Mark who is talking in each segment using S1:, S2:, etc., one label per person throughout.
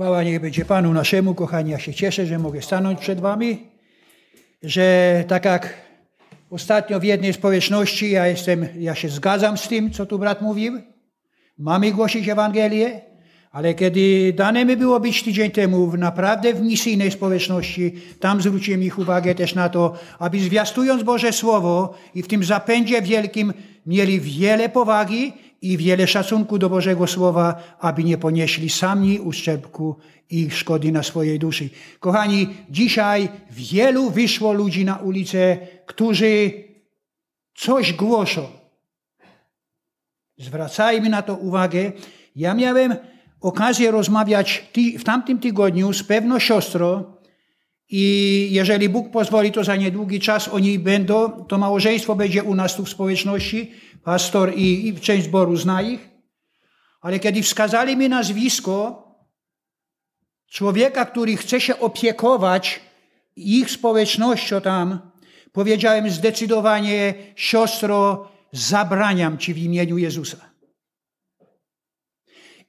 S1: Chwała niech będzie Panu naszemu, kochani. Ja się cieszę, że mogę stanąć przed Wami, że tak jak ostatnio w jednej społeczności, ja jestem, ja się zgadzam z tym, co tu brat mówił. Mamy głosić Ewangelię, ale kiedy dane mi było być tydzień temu naprawdę w misyjnej społeczności, tam zwróciłem ich uwagę też na to, aby zwiastując Boże Słowo i w tym zapędzie wielkim mieli wiele powagi i wiele szacunku do Bożego Słowa, aby nie ponieśli sami uszczerbku i szkody na swojej duszy. Kochani, dzisiaj wielu wyszło ludzi na ulicę, którzy coś głoszą. Zwracajmy na to uwagę. Ja miałem okazję rozmawiać w tamtym tygodniu z pewną siostrą i jeżeli Bóg pozwoli, to za niedługi czas oni będą, to małżeństwo będzie u nas tu w społeczności, pastor i, i część zboru zna ich, ale kiedy wskazali mi nazwisko człowieka, który chce się opiekować ich społecznością tam, powiedziałem zdecydowanie, siostro, zabraniam ci w imieniu Jezusa.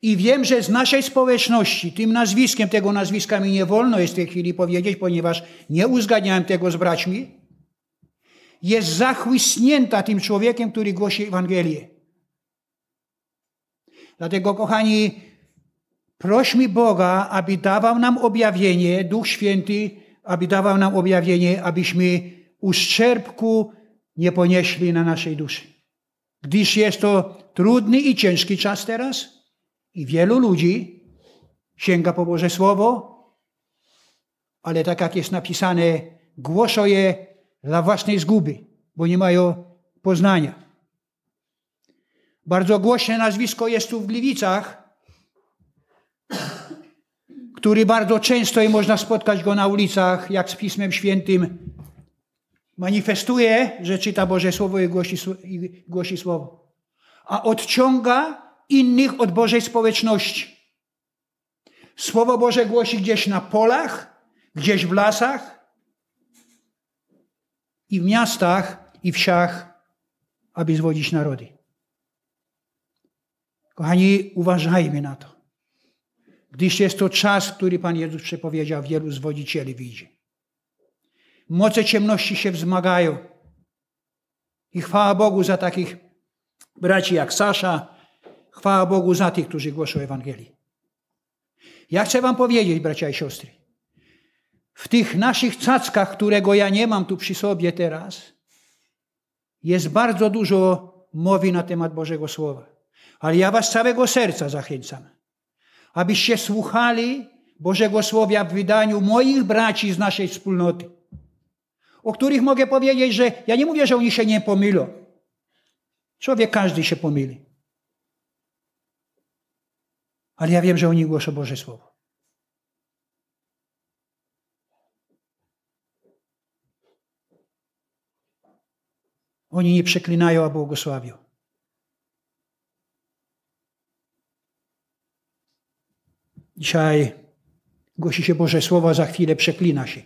S1: I wiem, że z naszej społeczności, tym nazwiskiem, tego nazwiska mi nie wolno jest w tej chwili powiedzieć, ponieważ nie uzgadniałem tego z braćmi, jest zachłysnięta tym człowiekiem, który głosi Ewangelię. Dlatego, kochani, prośmy Boga, aby dawał nam objawienie, Duch Święty, aby dawał nam objawienie, abyśmy uszczerbku nie ponieśli na naszej duszy. Gdyż jest to trudny i ciężki czas teraz, i wielu ludzi sięga po Boże Słowo, ale tak jak jest napisane, głoszą je dla własnej zguby, bo nie mają poznania. Bardzo głośne nazwisko jest tu w Gliwicach, który bardzo często i można spotkać go na ulicach, jak z Pismem Świętym manifestuje, że czyta Boże Słowo i głosi, i głosi Słowo. A odciąga innych od Bożej społeczności. Słowo Boże głosi gdzieś na polach, gdzieś w lasach i w miastach i wsiach, aby zwodzić narody. Kochani, uważajmy na to. Gdyż jest to czas, który Pan Jezus przepowiedział, wielu zwodzicieli wyjdzie. Moce ciemności się wzmagają. I chwała Bogu za takich braci jak Sasza, Chwała Bogu za tych, którzy głoszą Ewangelii. Ja chcę wam powiedzieć, bracia i siostry, w tych naszych cackach, którego ja nie mam tu przy sobie teraz, jest bardzo dużo mowy na temat Bożego Słowa. Ale ja was z całego serca zachęcam, abyście słuchali Bożego Słowa w wydaniu moich braci z naszej wspólnoty, o których mogę powiedzieć, że ja nie mówię, że oni się nie pomylą. Człowiek każdy się pomyli. Ale ja wiem, że oni głoszą Boże Słowo. Oni nie przeklinają, a błogosławią. Dzisiaj głosi się Boże Słowo, a za chwilę przeklina się,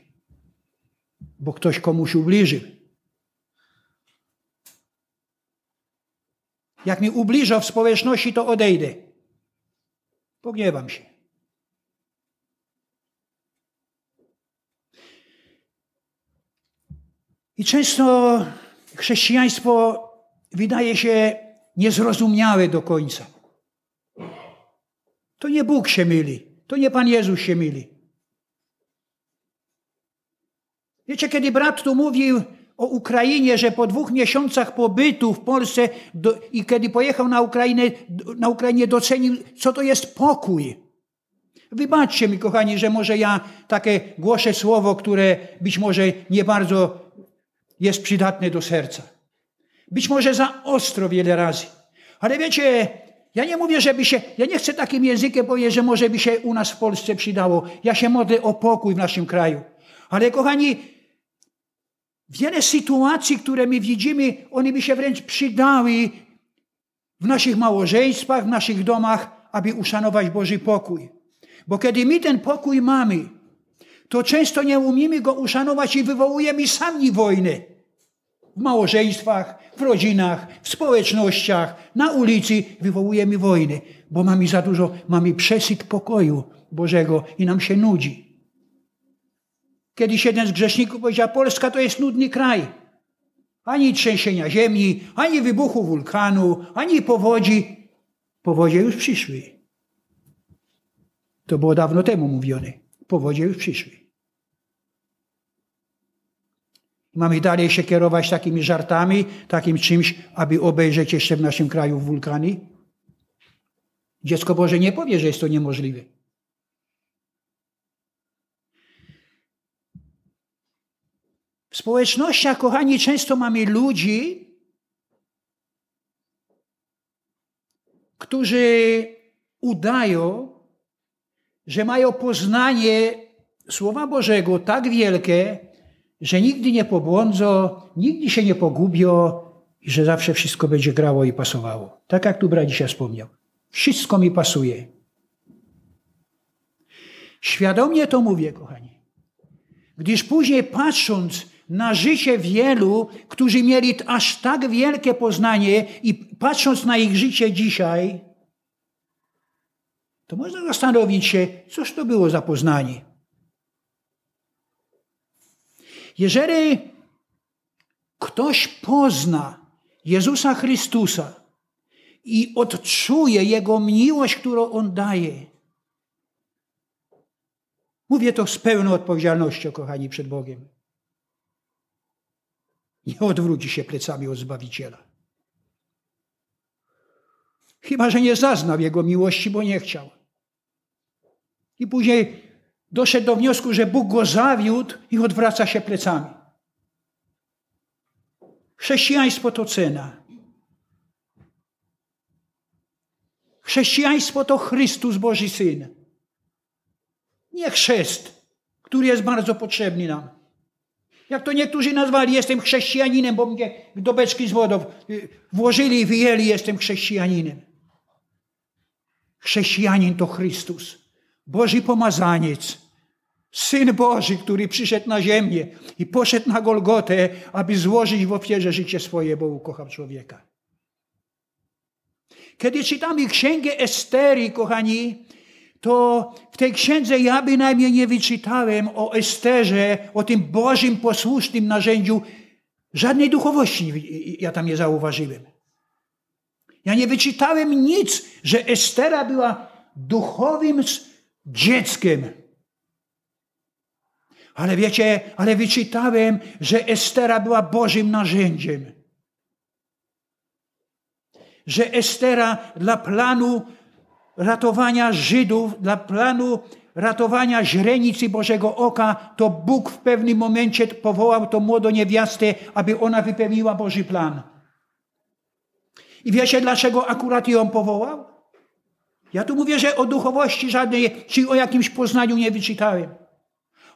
S1: bo ktoś komuś ubliżył. Jak mi ubliżał w społeczności, to odejdę. Pogniewam się. I często chrześcijaństwo wydaje się niezrozumiałe do końca. To nie Bóg się myli, to nie Pan Jezus się myli. Wiecie, kiedy brat tu mówił o Ukrainie, że po dwóch miesiącach pobytu w Polsce do, i kiedy pojechał na Ukrainę, na Ukrainie docenił, co to jest pokój. Wybaczcie mi, kochani, że może ja takie głoszę słowo, które być może nie bardzo jest przydatne do serca. Być może za ostro wiele razy. Ale wiecie, ja nie mówię, żeby się, ja nie chcę takim językiem powiedzieć, że może by się u nas w Polsce przydało. Ja się modlę o pokój w naszym kraju. Ale kochani, Wiele sytuacji, które my widzimy, one by się wręcz przydały w naszych małżeństwach, w naszych domach, aby uszanować Boży pokój. Bo kiedy my ten pokój mamy, to często nie umiemy go uszanować i wywołujemy sami wojnę. W małżeństwach, w rodzinach, w społecznościach, na ulicy wywołujemy wojnę. bo mamy za dużo, mamy przesyt pokoju Bożego i nam się nudzi. Kiedyś jeden z grzeszników powiedział, Polska to jest nudny kraj. Ani trzęsienia ziemi, ani wybuchu wulkanu, ani powodzi. Powodzie już przyszły. To było dawno temu mówione. Powodzie już przyszły. Mamy dalej się kierować takimi żartami, takim czymś, aby obejrzeć jeszcze w naszym kraju wulkany? Dziecko Boże nie powie, że jest to niemożliwe. W społecznościach, kochani, często mamy ludzi, którzy udają, że mają poznanie Słowa Bożego tak wielkie, że nigdy nie pobłądzą, nigdy się nie pogubią i że zawsze wszystko będzie grało i pasowało. Tak jak tu brat dzisiaj wspomniał. Wszystko mi pasuje. Świadomie to mówię, kochani. Gdyż później patrząc na życie wielu, którzy mieli aż tak wielkie poznanie i patrząc na ich życie dzisiaj, to można zastanowić się, cóż to było za poznanie. Jeżeli ktoś pozna Jezusa Chrystusa i odczuje Jego miłość, którą On daje, mówię to z pełną odpowiedzialnością, kochani, przed Bogiem nie odwróci się plecami od Zbawiciela. Chyba, że nie zaznał Jego miłości, bo nie chciał. I później doszedł do wniosku, że Bóg go zawiódł i odwraca się plecami. Chrześcijaństwo to cena. Chrześcijaństwo to Chrystus, Boży Syn. Nie chrzest, który jest bardzo potrzebny nam. Jak to niektórzy nazwali, jestem chrześcijaninem, bo mnie do beczki z wodą włożyli i wyjęli, jestem chrześcijaninem. Chrześcijanin to Chrystus, Boży pomazaniec, Syn Boży, który przyszedł na ziemię i poszedł na Golgotę, aby złożyć w ofierze życie swoje, bo ukochał człowieka. Kiedy czytamy księgę Estery, kochani, to w tej księdze ja bynajmniej nie wyczytałem o Esterze, o tym Bożym posłusznym narzędziu. Żadnej duchowości ja tam nie zauważyłem. Ja nie wyczytałem nic, że Estera była duchowym dzieckiem. Ale wiecie, ale wyczytałem, że Estera była Bożym narzędziem. Że Estera dla planu ratowania Żydów, dla planu ratowania źrenicy Bożego Oka, to Bóg w pewnym momencie powołał tą młodą niewiastę, aby ona wypełniła Boży plan. I wiecie, dlaczego akurat ją powołał? Ja tu mówię, że o duchowości żadnej, czy o jakimś poznaniu nie wyczytałem.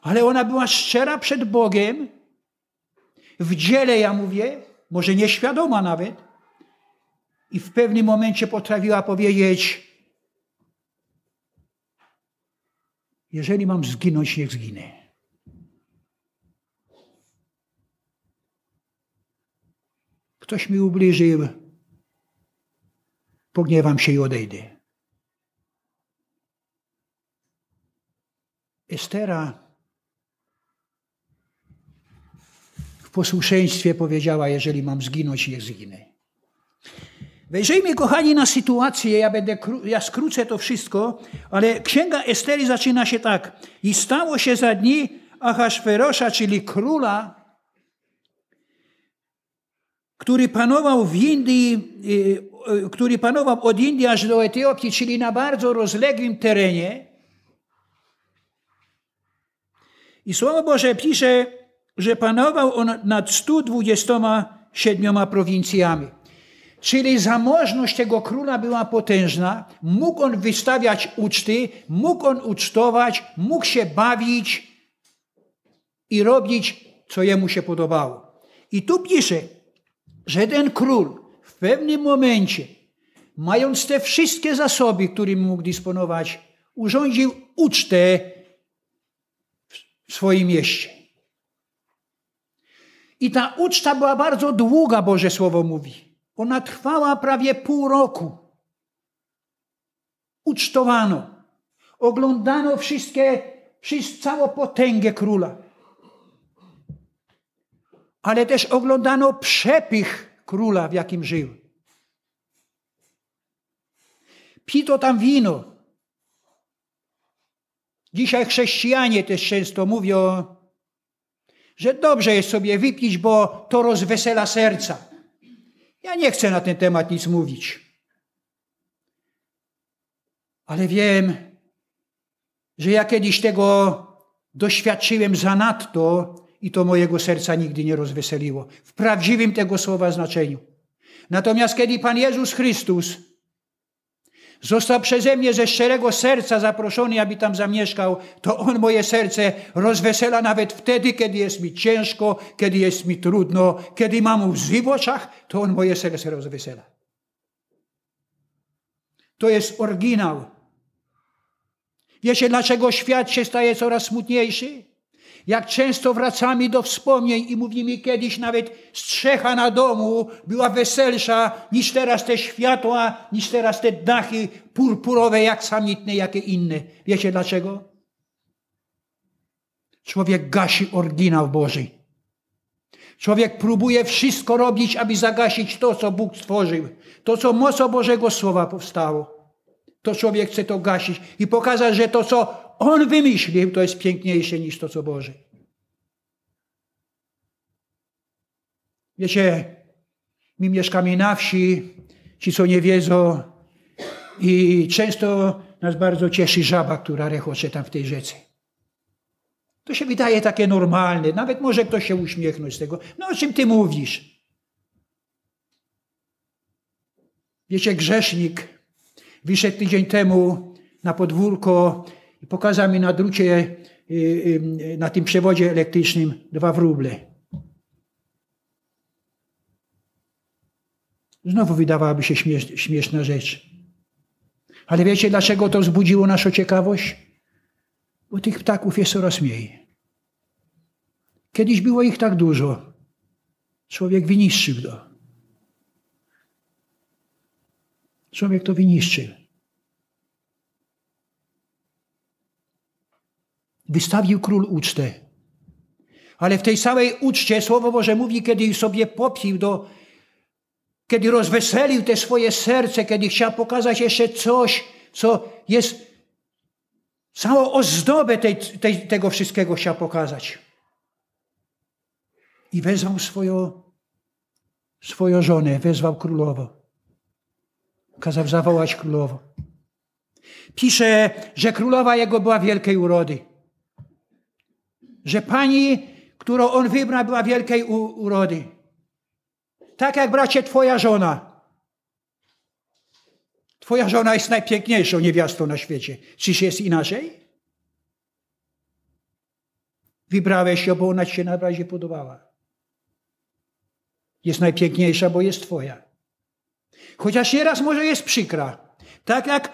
S1: Ale ona była szczera przed Bogiem, w dziele, ja mówię, może nieświadoma nawet, i w pewnym momencie potrafiła powiedzieć: Jeżeli mam zginąć, niech zginę. Ktoś mi ubliżył, pogniewam się i odejdę. Estera w posłuszeństwie powiedziała: Jeżeli mam zginąć, niech zginę. Wejrzyjmy, kochani, na sytuację. Ja, będę, ja skrócę to wszystko, ale księga Estery zaczyna się tak. I stało się za dni Ahasferosza, czyli króla, który panował w Indii, y, y, który panował od Indii aż do Etiopii, czyli na bardzo rozległym terenie. I Słowo Boże pisze, że panował on nad 127 prowincjami. Czyli zamożność tego króla była potężna, mógł on wystawiać uczty, mógł on ucztować, mógł się bawić i robić, co jemu się podobało. I tu pisze, że ten król w pewnym momencie, mając te wszystkie zasoby, którymi mógł dysponować, urządził ucztę w swoim mieście. I ta uczta była bardzo długa, Boże Słowo mówi. Ona trwała prawie pół roku. ucztowano, oglądano wszystkie, wszystko, całą potęgę króla. Ale też oglądano przepych króla, w jakim żył. Pito tam wino. Dzisiaj chrześcijanie też często mówią, że dobrze jest sobie wypić, bo to rozwesela serca. Ja nie chcę na ten temat nic mówić. Ale wiem, że ja kiedyś tego doświadczyłem zanadto i to mojego serca nigdy nie rozweseliło. W prawdziwym tego słowa znaczeniu. Natomiast kiedy Pan Jezus Chrystus został przeze mnie ze szczerego serca zaproszony, aby tam zamieszkał, to On moje serce rozwesela nawet wtedy, kiedy jest mi ciężko, kiedy jest mi trudno, kiedy mam łzy w oczach, to On moje serce rozwesela. To jest oryginał. Wiecie, dlaczego świat się staje coraz smutniejszy? Jak często wracamy do wspomnień i mówimy kiedyś nawet strzecha na domu była weselsza niż teraz te światła, niż teraz te dachy purpurowe, jak samitne, jakie inne. Wiecie dlaczego? Człowiek gasi oryginał Boży. Człowiek próbuje wszystko robić, aby zagasić to, co Bóg stworzył. To, co mocą Bożego Słowa powstało. To człowiek chce to gasić i pokazać, że to, co on wymyślił, to jest piękniejsze niż to, co Boże. Wiecie, my mieszkamy na wsi, ci co nie wiedzą, i często nas bardzo cieszy żaba, która rechocze tam w tej rzece. To się wydaje takie normalne. Nawet może ktoś się uśmiechnąć z tego. No o czym ty mówisz? Wiecie, grzesznik wyszedł tydzień temu na podwórko i pokazał mi na drucie, y, y, na tym przewodzie elektrycznym dwa wróble. Znowu wydawałaby się śmieszna rzecz. Ale wiecie, dlaczego to wzbudziło naszą ciekawość? Bo tych ptaków jest coraz mniej. Kiedyś było ich tak dużo. Człowiek wyniszczył to. Człowiek to wyniszczył. Wystawił król ucztę. Ale w tej samej uczcie Słowo Boże mówi, kiedy sobie popił do, kiedy rozweselił te swoje serce, kiedy chciał pokazać jeszcze coś, co jest całą ozdobę tej, tej, tego wszystkiego chciał pokazać. I wezwał swoją, swoją żonę, wezwał królowo. Kazał zawołać królowo. Pisze, że królowa jego była wielkiej urody że pani, którą on wybrał, była wielkiej urody. Tak jak bracie, twoja żona. Twoja żona jest najpiękniejszą niewiastą na świecie. Czyż jest inaczej? Wybrałeś ją, bo ona ci się najbardziej podobała. Jest najpiękniejsza, bo jest twoja. Chociaż nieraz może jest przykra. Tak jak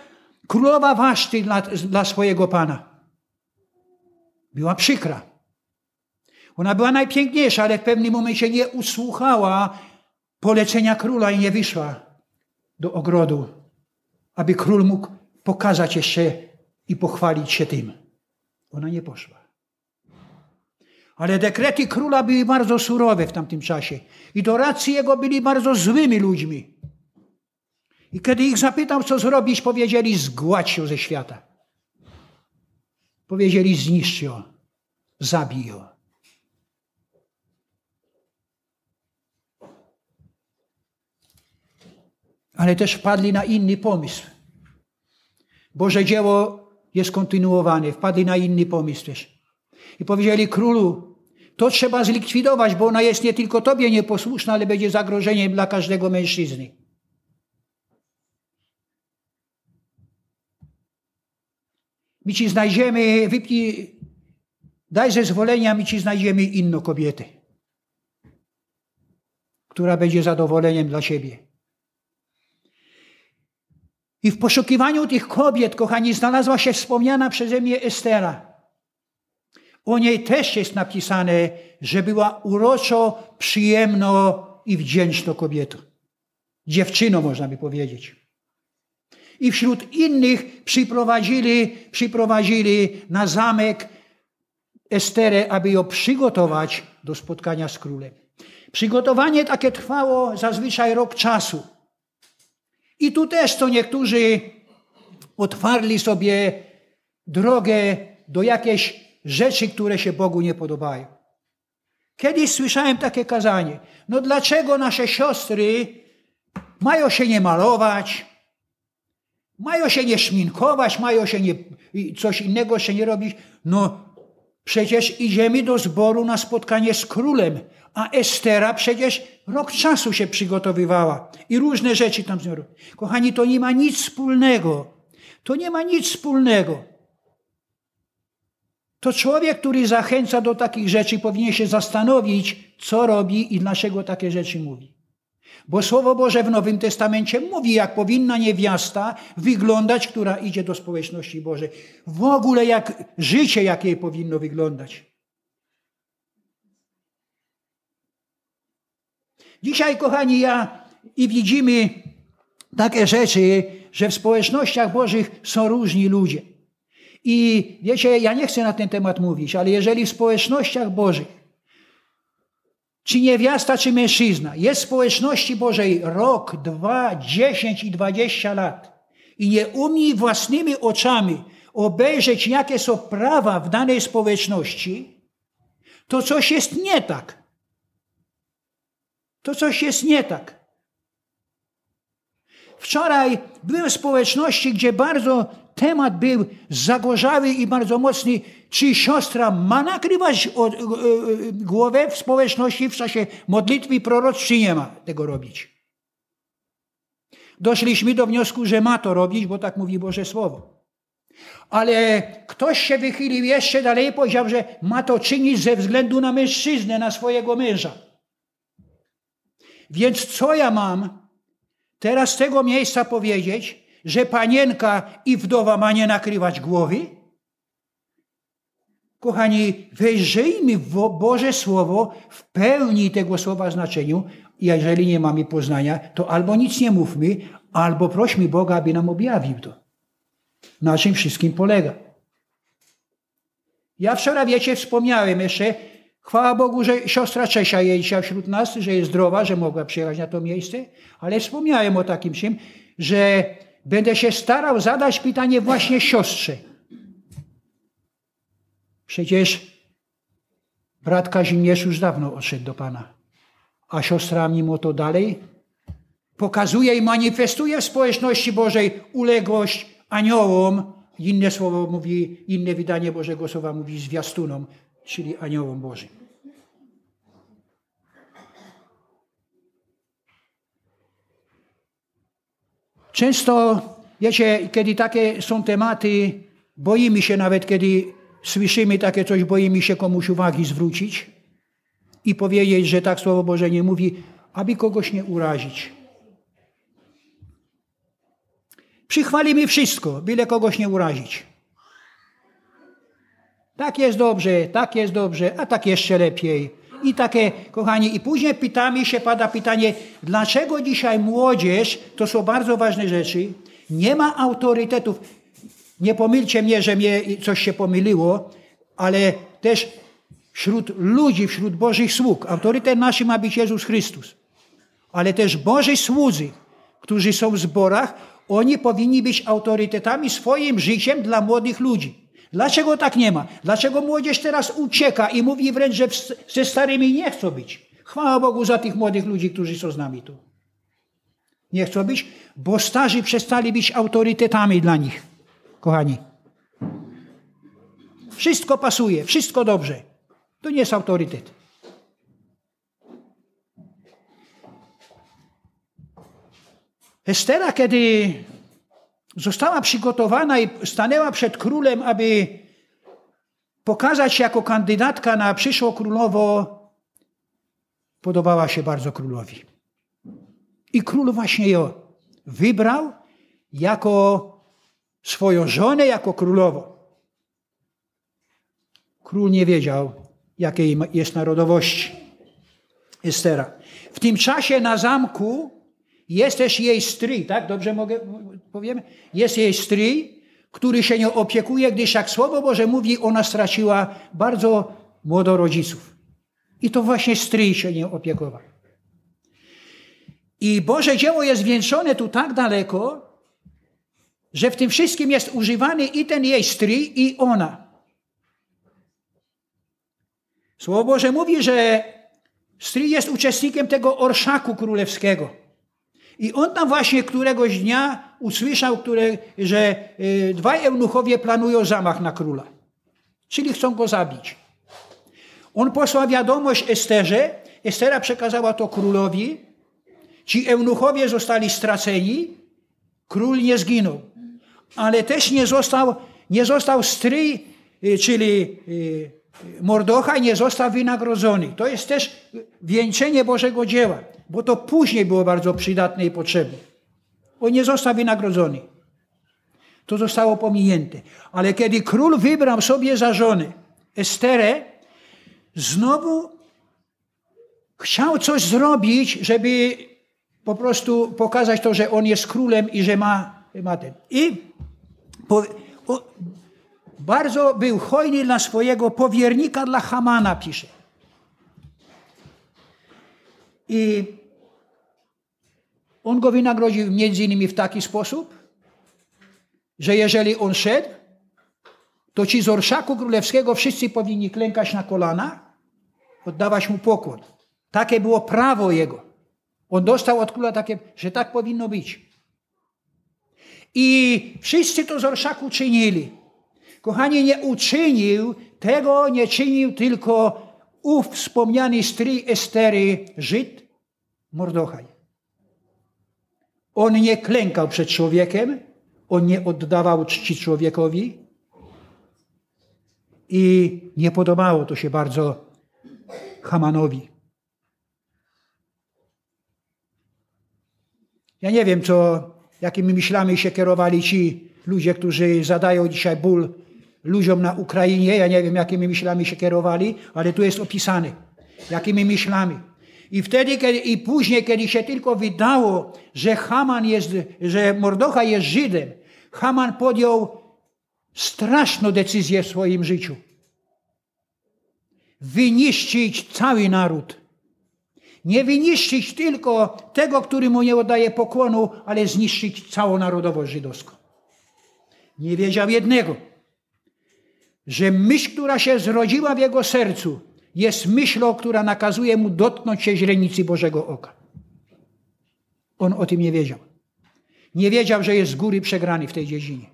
S1: królowa Waszty dla, dla swojego pana. Była przykra. Ona była najpiękniejsza, ale w pewnym momencie nie usłuchała polecenia króla i nie wyszła do ogrodu, aby król mógł pokazać jeszcze i pochwalić się tym. Ona nie poszła. Ale dekrety króla były bardzo surowe w tamtym czasie i doradcy jego byli bardzo złymi ludźmi. I kiedy ich zapytał, co zrobić, powiedzieli: zgładź ją ze świata. Powiedzieli: zniszcz ją, zabij ją. Ale też wpadli na inny pomysł. Boże dzieło jest kontynuowane. Wpadli na inny pomysł też. I powiedzieli królu, to trzeba zlikwidować, bo ona jest nie tylko tobie nieposłuszna, ale będzie zagrożeniem dla każdego mężczyzny. My ci znajdziemy, wypnij, daj zezwolenia, my ci znajdziemy inną kobietę, która będzie zadowoleniem dla ciebie. I w poszukiwaniu tych kobiet, kochani, znalazła się wspomniana przeze mnie Estera. O niej też jest napisane, że była uroczo, przyjemno i wdzięczną kobietą. Dziewczyną, można by powiedzieć. I wśród innych przyprowadzili, przyprowadzili na zamek Esterę, aby ją przygotować do spotkania z królem. Przygotowanie takie trwało zazwyczaj rok czasu. I tu też co niektórzy otwarli sobie drogę do jakiejś rzeczy, które się Bogu nie podobają. Kiedyś słyszałem takie kazanie. No dlaczego nasze siostry mają się nie malować, mają się nie szminkować, mają się nie, coś innego się nie robić? No przecież idziemy do zboru na spotkanie z królem, a Estera przecież rok czasu się przygotowywała i różne rzeczy tam z nią robi. Kochani, to nie ma nic wspólnego. To nie ma nic wspólnego. To człowiek, który zachęca do takich rzeczy, powinien się zastanowić, co robi i dlaczego takie rzeczy mówi. Bo Słowo Boże w Nowym Testamencie mówi, jak powinna niewiasta wyglądać, która idzie do społeczności Bożej. W ogóle jak życie, jakie powinno wyglądać. Dzisiaj, kochani, ja i widzimy takie rzeczy, że w społecznościach Bożych są różni ludzie. I wiecie, ja nie chcę na ten temat mówić, ale jeżeli w społecznościach Bożych, czy niewiasta, czy mężczyzna, jest w społeczności Bożej rok, dwa, dziesięć i dwadzieścia lat i nie umie własnymi oczami obejrzeć, jakie są prawa w danej społeczności, to coś jest nie tak to coś jest nie tak. Wczoraj byłem w społeczności, gdzie bardzo temat był zagorzały i bardzo mocny. Czy siostra ma nakrywać e, e, głowę w społeczności w czasie modlitwy proroc, czy nie ma tego robić? Doszliśmy do wniosku, że ma to robić, bo tak mówi Boże Słowo. Ale ktoś się wychylił jeszcze dalej i powiedział, że ma to czynić ze względu na mężczyznę, na swojego męża. Więc co ja mam teraz z tego miejsca powiedzieć, że panienka i wdowa ma nie nakrywać głowy? Kochani, wejrzyjmy w Boże Słowo w pełni tego słowa znaczeniu. Jeżeli nie mamy poznania, to albo nic nie mówmy, albo prośmy Boga, aby nam objawił to. Na czym wszystkim polega. Ja wczoraj, wiecie, wspomniałem jeszcze, Chwała Bogu, że siostra Czesia jest dzisiaj wśród nas, że jest zdrowa, że mogła przyjechać na to miejsce, ale wspomniałem o takim czym, że będę się starał zadać pytanie właśnie siostrze. Przecież brat Kazimierz już dawno odszedł do Pana, a siostra mimo to dalej pokazuje i manifestuje w społeczności Bożej uległość aniołom, inne słowo mówi, inne wydanie Bożego Słowa mówi zwiastunom, czyli aniołom Bożym. Często, wiecie, kiedy takie są tematy, boimy się nawet, kiedy słyszymy takie coś, boimy się komuś uwagi zwrócić i powiedzieć, że tak Słowo Boże nie mówi, aby kogoś nie urazić. Przychwalimy wszystko, byle kogoś nie urazić. Tak jest dobrze, tak jest dobrze, a tak jeszcze lepiej. I takie, kochani, i później pytamy się, pada pytanie, dlaczego dzisiaj młodzież, to są bardzo ważne rzeczy, nie ma autorytetów. Nie pomylcie mnie, że mnie coś się pomyliło, ale też wśród ludzi, wśród Bożych sług, autorytet nasz ma być Jezus Chrystus. Ale też Boży słudzy, którzy są w zborach, oni powinni być autorytetami swoim życiem dla młodych ludzi. Dlaczego tak nie ma? Dlaczego młodzież teraz ucieka i mówi wręcz, że ze starymi nie chcą być? Chwała Bogu za tych młodych ludzi, którzy są z nami tu. Nie chcą być, bo starzy przestali być autorytetami dla nich. Kochani. Wszystko pasuje, wszystko dobrze. To nie jest autorytet. Estera, kiedy została przygotowana i stanęła przed królem, aby pokazać się jako kandydatka na przyszłą królowo, podobała się bardzo królowi. I król właśnie ją wybrał jako swoją żonę, jako królową. Król nie wiedział, jakiej jest narodowości Estera. W tym czasie na zamku Jest też jej stryj, tak? Dobrze mogę powiem? Jest jej stryj, który się nią opiekuje, gdyż jak Słowo Boże mówi, ona straciła bardzo młodo rodziców. I to właśnie stryj się nią opiekował. I Boże dzieło jest wieńczone tu tak daleko, że w tym wszystkim jest używany i ten jej stryj, i ona. Słowo Boże mówi, że stryj jest uczestnikiem tego orszaku królewskiego. I on tam właśnie któregoś dnia usłyszał, które, że y, dwaj eunuchowie planują zamach na króla. Czyli chcą go zabić. On posłał wiadomość Esterze. Estera przekazała to królowi. Ci eunuchowie zostali straceni. Król nie zginął. Ale też nie został, nie został stryj, y, czyli y, Mordocha nie został wynagrodzony. To jest też wieńczenie Bożego dzieła, bo to później było bardzo przydatne i potrzebne. On nie został wynagrodzony. To zostało pominięte. Ale kiedy król wybrał sobie za żonę Esterę, znowu chciał coś zrobić, żeby po prostu pokazać to, że on jest królem i że ma, ma ten. I po, o, bardzo był hojny dla swojego powiernika, dla Hamana, pisze. I on go wynagrodził między innymi w taki sposób, że jeżeli on szedł, to ci z orszaku królewskiego wszyscy powinni klękać na kolana, oddawać mu pokłon. Takie było prawo jego. On dostał od króla takie, że tak powinno być. I wszyscy to z orszaku czynili. Kochani, nie uczynił, tego nie czynił tylko ów wspomniany stryj Estery Żyd, Mordochaj. On nie klękał przed człowiekiem, on nie oddawał czci człowiekowi i nie podobało to się bardzo Hamanowi. Ja nie wiem, co, jakimi myślami się kierowali ci ludzie, którzy zadają dzisiaj ból ludziom na Ukrainie. Ja nie wiem, jakimi myślami się kierowali, ale tu jest opisane, jakimi myślami. I wtedy, kiedy, i później, kiedy się tylko wydało, że Haman jest, że Mordocha jest Żydem, Haman podjął straszną decyzję w swoim życiu. Wyniszczyć cały naród. Nie wyniszczyć tylko tego, który mu nie oddaje pokłonu, ale zniszczyć całą narodowość żydowską. Nie wiedział jednego, że myśl, która się zrodziła w jego sercu, jest myślą, która nakazuje mu dotknąć się źrenicy Bożego oka. On o tym nie wiedział. Nie wiedział, że jest z góry przegrany w tej dziedzinie.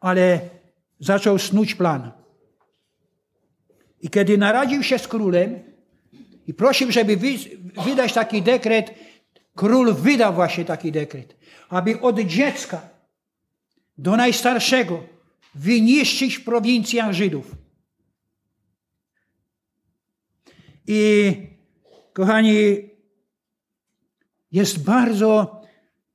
S1: Ale zaczął snuć plan. I kiedy naradził się z królem i prosił, żeby wydać taki dekret, król wydał właśnie taki dekret, aby od dziecka do najstarszego wyniszczyć w prowincjach Żydów. I kochani, jest bardzo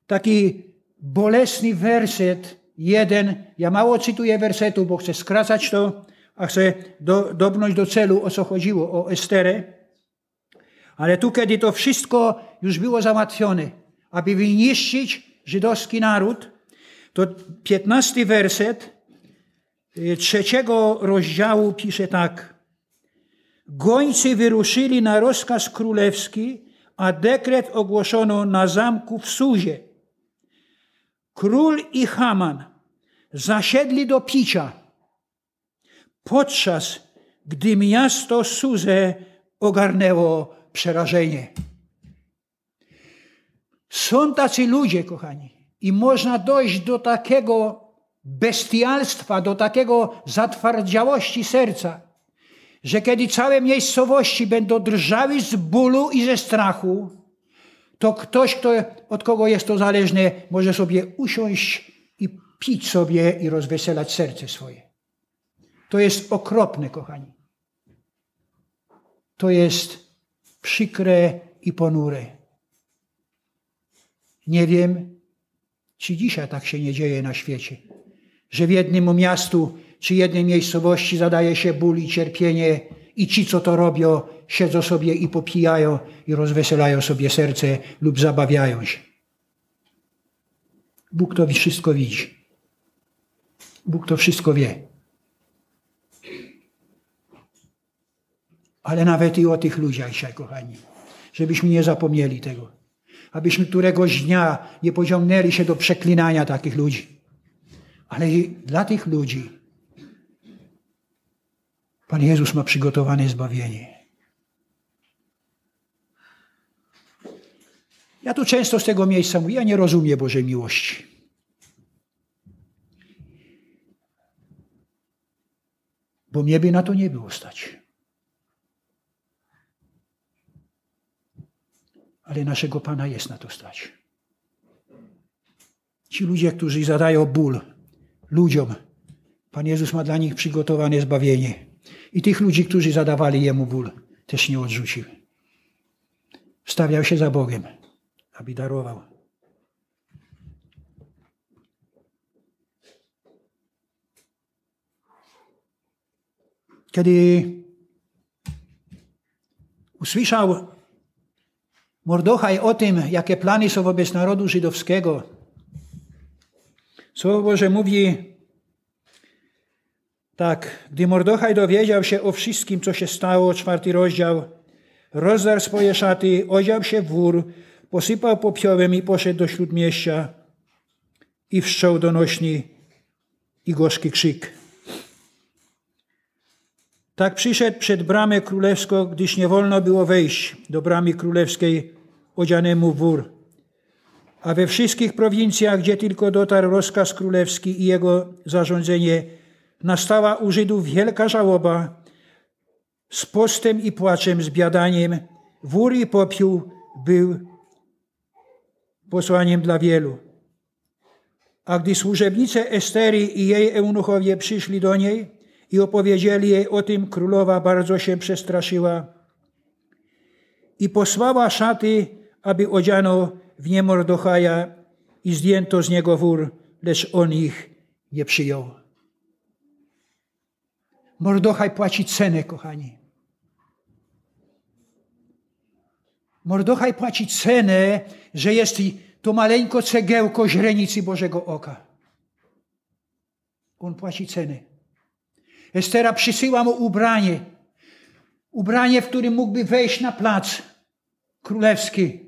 S1: taki bolesny werset, jeden. Ja mało cytuję wersetu, bo chcę skracać to, a chcę do, do celu, o co chodziło, o Esterę. Ale tu, kiedy to wszystko już było załatwione, aby wyniszczyć żydowski naród, to piętnasty werset y, trzeciego rozdziału pisze tak. Gońcy wyruszyli na rozkaz królewski, a dekret ogłoszono na zamku w Suzie. Król i Haman zasiedli do picia, podczas gdy miasto Suze ogarnęło przerażenie. Są tacy ludzie, kochani, i można dojść do takiego bestialstwa, do takiego zatwardziałości serca, że kiedy całe miejscowości będą drżały z bólu i ze strachu, to ktoś, kto, od kogo jest to zależne, może sobie usiąść i pić sobie i rozweselać serce swoje. To jest okropne, kochani. To jest przykre i ponure. Nie wiem, czy dzisiaj tak się nie dzieje na świecie, że w jednym miastu czy jednej miejscowości zadaje się ból i cierpienie I ci, co to robią, siedzą sobie i popijają i rozweselają sobie serce lub zabawiają się. Bóg to wszystko widzi. Bóg to wszystko wie. Ale nawet i o tych ludziach dzisiaj, kochani, żebyśmy nie zapomnieli tego. Abyśmy któregoś dnia nie pociągnęli się do przeklinania takich ludzi. Ale i dla tych ludzi Pan Jezus ma przygotowane zbawienie. Ja tu często z tego miejsca mówię, ja nie rozumiem Bożej miłości. Bo mnie by na to nie było stać. Ale naszego Pana jest na to stać. Ci ludzie, którzy zadają ból ludziom, Pan Jezus ma dla nich przygotowane zbawienie. I tych ludzi, którzy zadawali Jemu ból, też nie odrzucił. Stawiał się za Bogiem, aby darował. Kiedy usłyszał Mordochaj o tym, jakie plany są wobec narodu żydowskiego, Słowo Boże mówi tak, gdy Mordochaj dowiedział się o wszystkim, co się stało, czwarty rozdział, rozdarł swoje szaty, odział się w wór, posypał popiołem i poszedł do śródmieścia i wszczął donośny i gorzki krzyk. Tak przyszedł przed bramę królewską, gdyż nie wolno było wejść do bramy królewskiej odzianemu w wór. A we wszystkich prowincjach, gdzie tylko dotarł rozkaz królewski i jego zarządzenie, nastała u Żydów wielka żałoba z postem i płaczem, z biadaniem. Wór i popiół był posłaniem dla wielu. A gdy służebnice Estery i jej eunuchowie przyszli do niej i opowiedzieli jej o tym, królowa bardzo się przestraszyła i posłała szaty, aby odziano w nie Mordochaja i zdjęto z niego wór, lecz on ich nie przyjął. Mordochaj płaci cenę, kochani. Mordochaj płaci cenę, że jest to maleńko cegiełko źrenicy Bożego oka. On płaci cenę. Estera przysyła mu ubranie. Ubranie, w którym mógłby wejść na plac królewski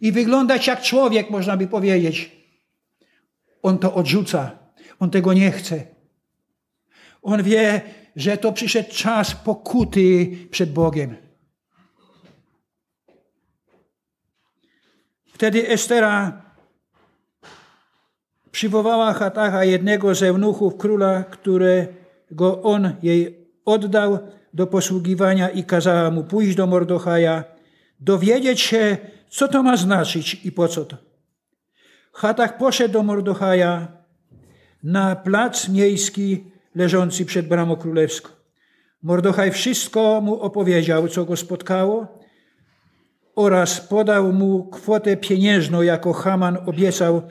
S1: i wyglądać jak człowiek, można by powiedzieć. On to odrzuca. On tego nie chce. On wie, że to przyszedł czas pokuty przed Bogiem. Wtedy Estera przywołała Hatacha, jednego z eunuchów króla, którego on jej oddał do posługiwania i kazała mu pójść do Mordochaja, dowiedzieć się, co to ma znaczyć i po co to. Hatach poszedł do Mordochaja na plac miejski leżący przed bramą królewską. Mordochaj wszystko mu opowiedział, co go spotkało oraz podał mu kwotę pieniężną, jako Haman obiecał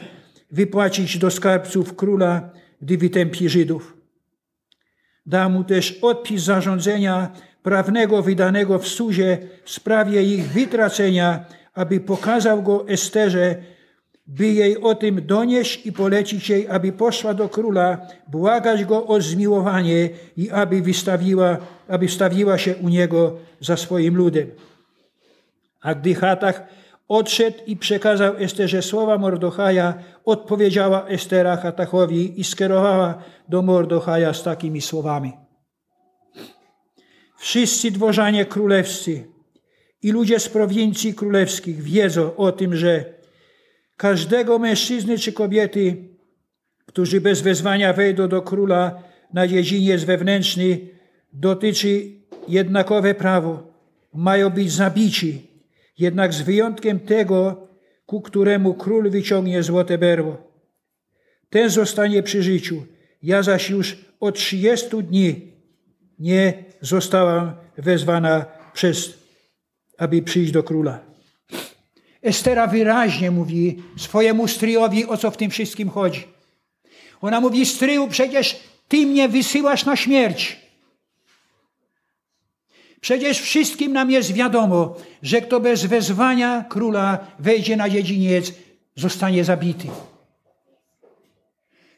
S1: wypłacić do skarbców króla, gdy wytępi Żydów. Dał mu też odpis zarządzenia prawnego wydanego w Suzie w sprawie ich wytracenia, aby pokazał go Esterze, by jej o tym donieść i polecić jej, aby poszła do króla, błagać go o zmiłowanie i aby wystawiła, aby wstawiła się u niego za swoim ludem. A gdy Hatach odszedł i przekazał Esterze słowa Mordochaja, odpowiedziała Estera Hatachowi i skierowała do Mordochaja z takimi słowami. Wszyscy dworzanie królewscy i ludzie z prowincji królewskich wiedzą o tym, że każdego mężczyzny czy kobiety, którzy bez wezwania wejdą do króla na dziedziniec wewnętrzny, dotyczy jednakowe prawo. Mają być zabici, jednak z wyjątkiem tego, ku któremu król wyciągnie złote berło. Ten zostanie przy życiu. Ja zaś już od 30 dni nie zostałam wezwana przez, aby przyjść do króla. Estera wyraźnie mówi swojemu stryjowi, o co w tym wszystkim chodzi. Ona mówi, stryju, przecież ty mnie wysyłasz na śmierć. Przecież wszystkim nam jest wiadomo, że kto bez wezwania króla wejdzie na dziedziniec, zostanie zabity.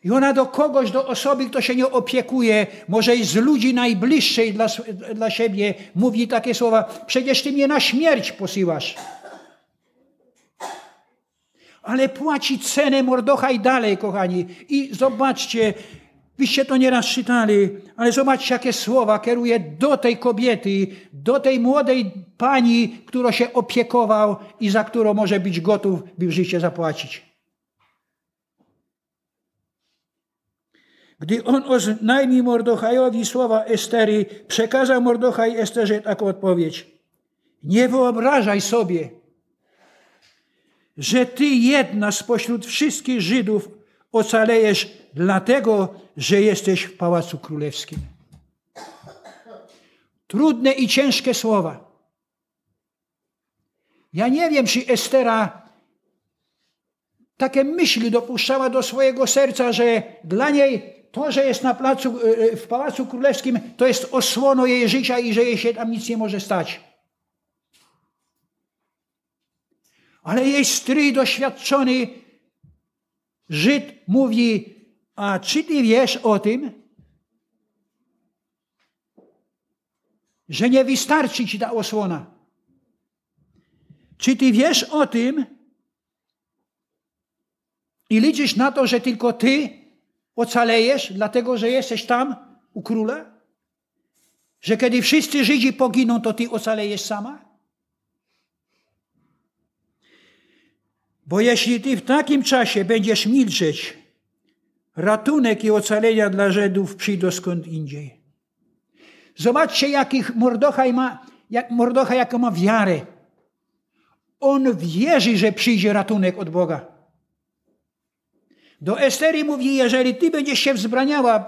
S1: I ona do kogoś, do osoby, kto się nie opiekuje, może i z ludzi najbliższej dla, dla siebie, mówi takie słowa: Przecież ty mnie na śmierć posyłasz. Ale płaci cenę Mordochaj dalej, kochani. I zobaczcie, Wyście to nieraz czytali, ale zobaczcie, jakie słowa kieruje do tej kobiety, do tej młodej pani, którą się opiekował i za którą może być gotów, by życie zapłacić. Gdy on oznajmił Mordochajowi słowa Estery, przekazał Mordochaj Esterze taką odpowiedź. Nie wyobrażaj sobie, że ty jedna spośród wszystkich Żydów ocalejesz dlatego, że jesteś w Pałacu Królewskim. Trudne i ciężkie słowa. Ja nie wiem, czy Estera takie myśli dopuszczała do swojego serca, że dla niej to, że jest na placu, e, e, w Pałacu Królewskim, to jest osłoną jej życia i że jej się tam nic nie może stać. Ale jej strój doświadczony Żyd mówi, a czy ty wiesz o tym, że nie wystarczy ci ta osłona? Czy ty wiesz o tym i liczysz na to, że tylko ty ocalejesz, dlatego że jesteś tam u króla? Że kiedy wszyscy Żydzi poginą, to ty ocalejesz sama? Bo jeśli ty w takim czasie będziesz milczeć, ratunek i ocalenia dla Żydów przyjdą skąd indziej. Zobaczcie, jakich Mordochaj ma, jak jaką ma wiarę. On wierzy, że przyjdzie ratunek od Boga. Do Estery mówi, jeżeli ty będziesz się wzbraniała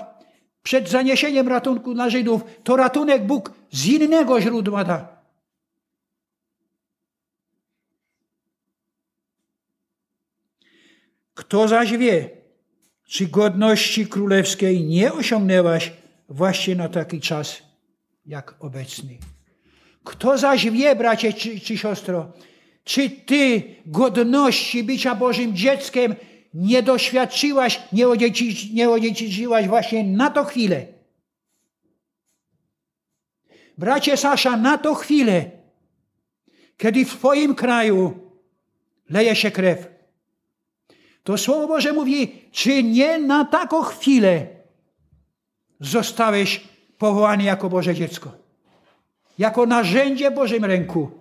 S1: przed zaniesieniem ratunku dla Żydów, to ratunek Bóg z innego źródła da. Kto zaś wie, czy godności królewskiej nie osiągnęłaś właśnie na taki czas jak obecny? Kto zaś wie, bracie czy, czy siostro, czy ty godności bycia Bożym dzieckiem nie doświadczyłaś, nie, odziedzic, nie odziedziczyłaś właśnie na to chwilę? Bracie Sasza, na to chwilę, kiedy w Twoim kraju leje się krew, to Słowo Boże mówi, czy nie na taką chwilę zostałeś powołany jako Boże dziecko. Jako narzędzie Bożym ręku,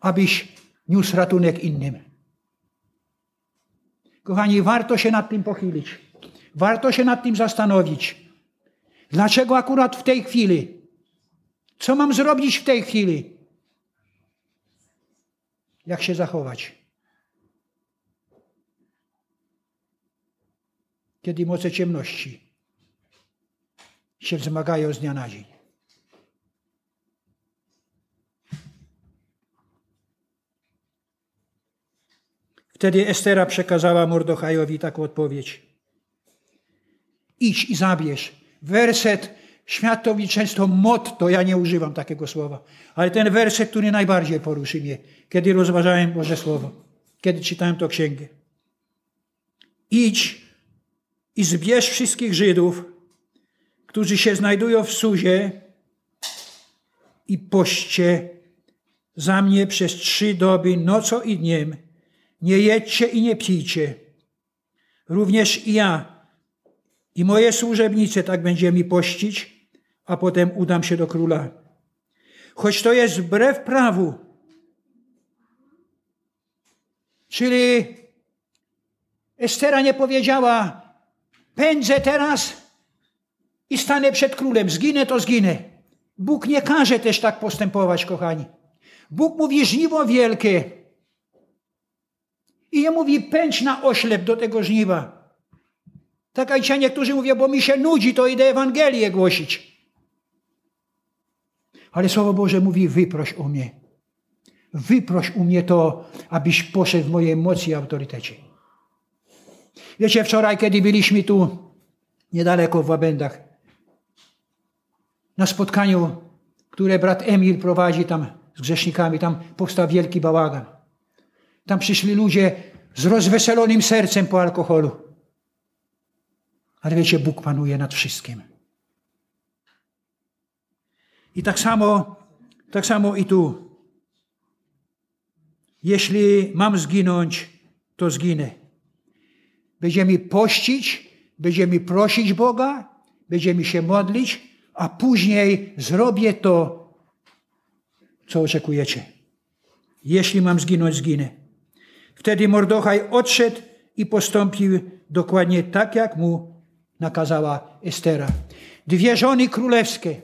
S1: abyś niósł ratunek innym. Kochani, warto się nad tym pochylić. Warto się nad tym zastanowić. Dlaczego akurat w tej chwili? Co mam zrobić w tej chwili? Jak się zachować? Kiedy moce ciemności się wzmagają z dnia na dzień. Wtedy Estera przekazała Mordochajowi taką odpowiedź. Idź i zabierz. Werset światowi często motto, ja nie używam takiego słowa, ale ten werset, który najbardziej poruszy mnie, kiedy rozważałem Boże Słowo, kiedy czytałem to księgę. Idź i zbierz wszystkich Żydów, którzy się znajdują w Suzie i poście za mnie przez trzy doby, nocą i dniem. Nie jedźcie i nie pijcie. Również i ja i moje służebnice tak będziemy pościć, a potem udam się do króla. Choć to jest wbrew prawu. Czyli Estera nie powiedziała, Pędzę teraz i stanę przed królem. Zginę, to zginę. Bóg nie każe też tak postępować, kochani. Bóg mówi żniwo wielkie. I nie mówi pędź na oślep do tego żniwa. Tak dzisiaj niektórzy mówią, bo mi się nudzi, to idę Ewangelię głosić. Ale Słowo Boże mówi, wyproś u mnie. Wyproś u mnie to, abyś poszedł w mojej mocy i autorytecie. Wiecie, wczoraj, kiedy byliśmy tu niedaleko w Łabędach, na spotkaniu, które brat Emil prowadzi tam z grzesznikami, tam powstał wielki bałagan. Tam przyszli ludzie z rozweselonym sercem po alkoholu. Ale wiecie, Bóg panuje nad wszystkim. I tak samo, tak samo i tu. Jeśli mam zginąć, to zginę. Będziemy pościć, będziemy prosić Boga, będziemy się modlić, a później zrobię to, co oczekujecie. Jeśli mam zginąć, zginę. Wtedy Mordochaj odszedł i postąpił dokładnie tak, jak mu nakazała Estera. Dwie żony królewskie.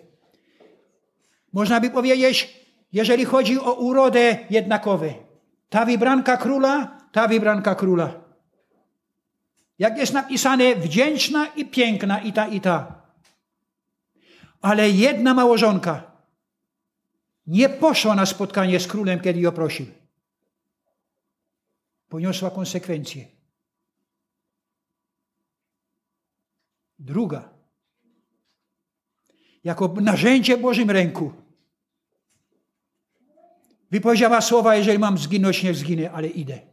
S1: Można by powiedzieć, jeżeli chodzi o urodę jednakowe. Ta wybranka króla, ta wybranka króla. Jak jest napisane, wdzięczna i piękna i ta, i ta. Ale jedna małżonka nie poszła na spotkanie z królem, kiedy ją prosił. Poniosła konsekwencje. Druga, jako narzędzie Bożym ręku, wypowiedziała słowa, jeżeli mam zginąć, nie zginę, ale idę.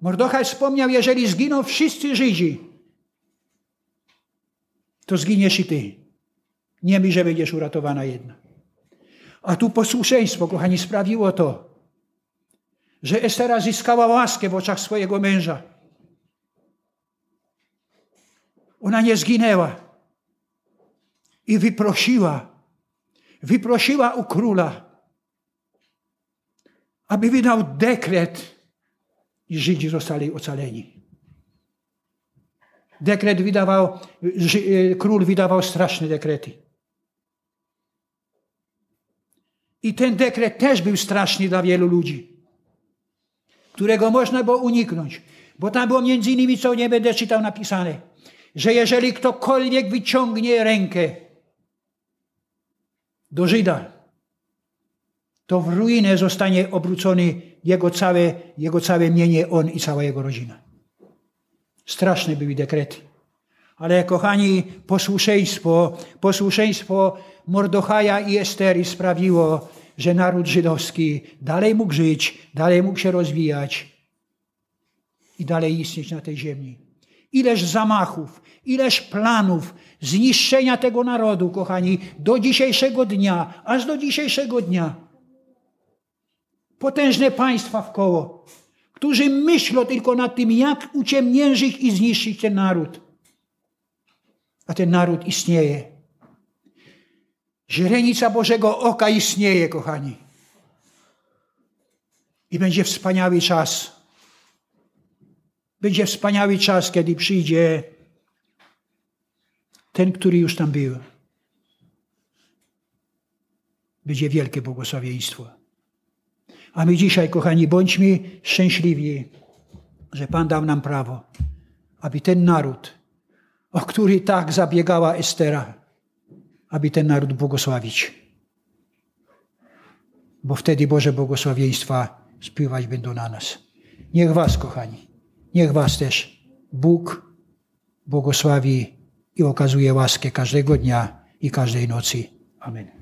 S1: Mordochaj wspomniał, jeżeli zginą wszyscy Żydzi, to zginiesz i ty. Nie mi, że będziesz uratowana jedna. A tu posłuszeństwo, kochani, sprawiło to, że Estera zyskała łaskę w oczach swojego męża. Ona nie zginęła i wyprosiła, wyprosiła u króla, aby wydał dekret i Żydzi zostali ocaleni. Dekret wydawał, e, król wydawał straszne dekrety. I ten dekret też był straszny dla wielu ludzi, którego można było uniknąć. Bo tam było między innymi, co nie będę czytał napisane, że jeżeli ktokolwiek wyciągnie rękę do Żyda, to w ruinę zostanie obrócony jego całe, jego całe mienie, on i cała jego rodzina. Straszne były dekrety. Ale kochani, posłuszeństwo, posłuszeństwo Mordochaja i Estery sprawiło, że naród żydowski dalej mógł żyć, dalej mógł się rozwijać i dalej istnieć na tej ziemi. Ileż zamachów, ileż planów zniszczenia tego narodu, kochani, do dzisiejszego dnia, aż do dzisiejszego dnia. Potężne państwa w koło którzy myślą tylko nad tym, jak uciemniężyć i zniszczyć ten naród. A ten naród istnieje. Źrenica Bożego Oka istnieje, kochani. I będzie wspaniały czas. Będzie wspaniały czas, kiedy przyjdzie ten, który już tam był. Będzie wielkie błogosławieństwo. A my dzisiaj, kochani, bądźmy szczęśliwi, że Pan dał nam prawo, aby ten naród, o który tak zabiegała Estera, aby ten naród błogosławić. Bo wtedy Boże błogosławieństwa spływać będą na nas. Niech Was, kochani, niech Was też Bóg błogosławi i okazuje łaskę każdego dnia i każdej nocy. Amen.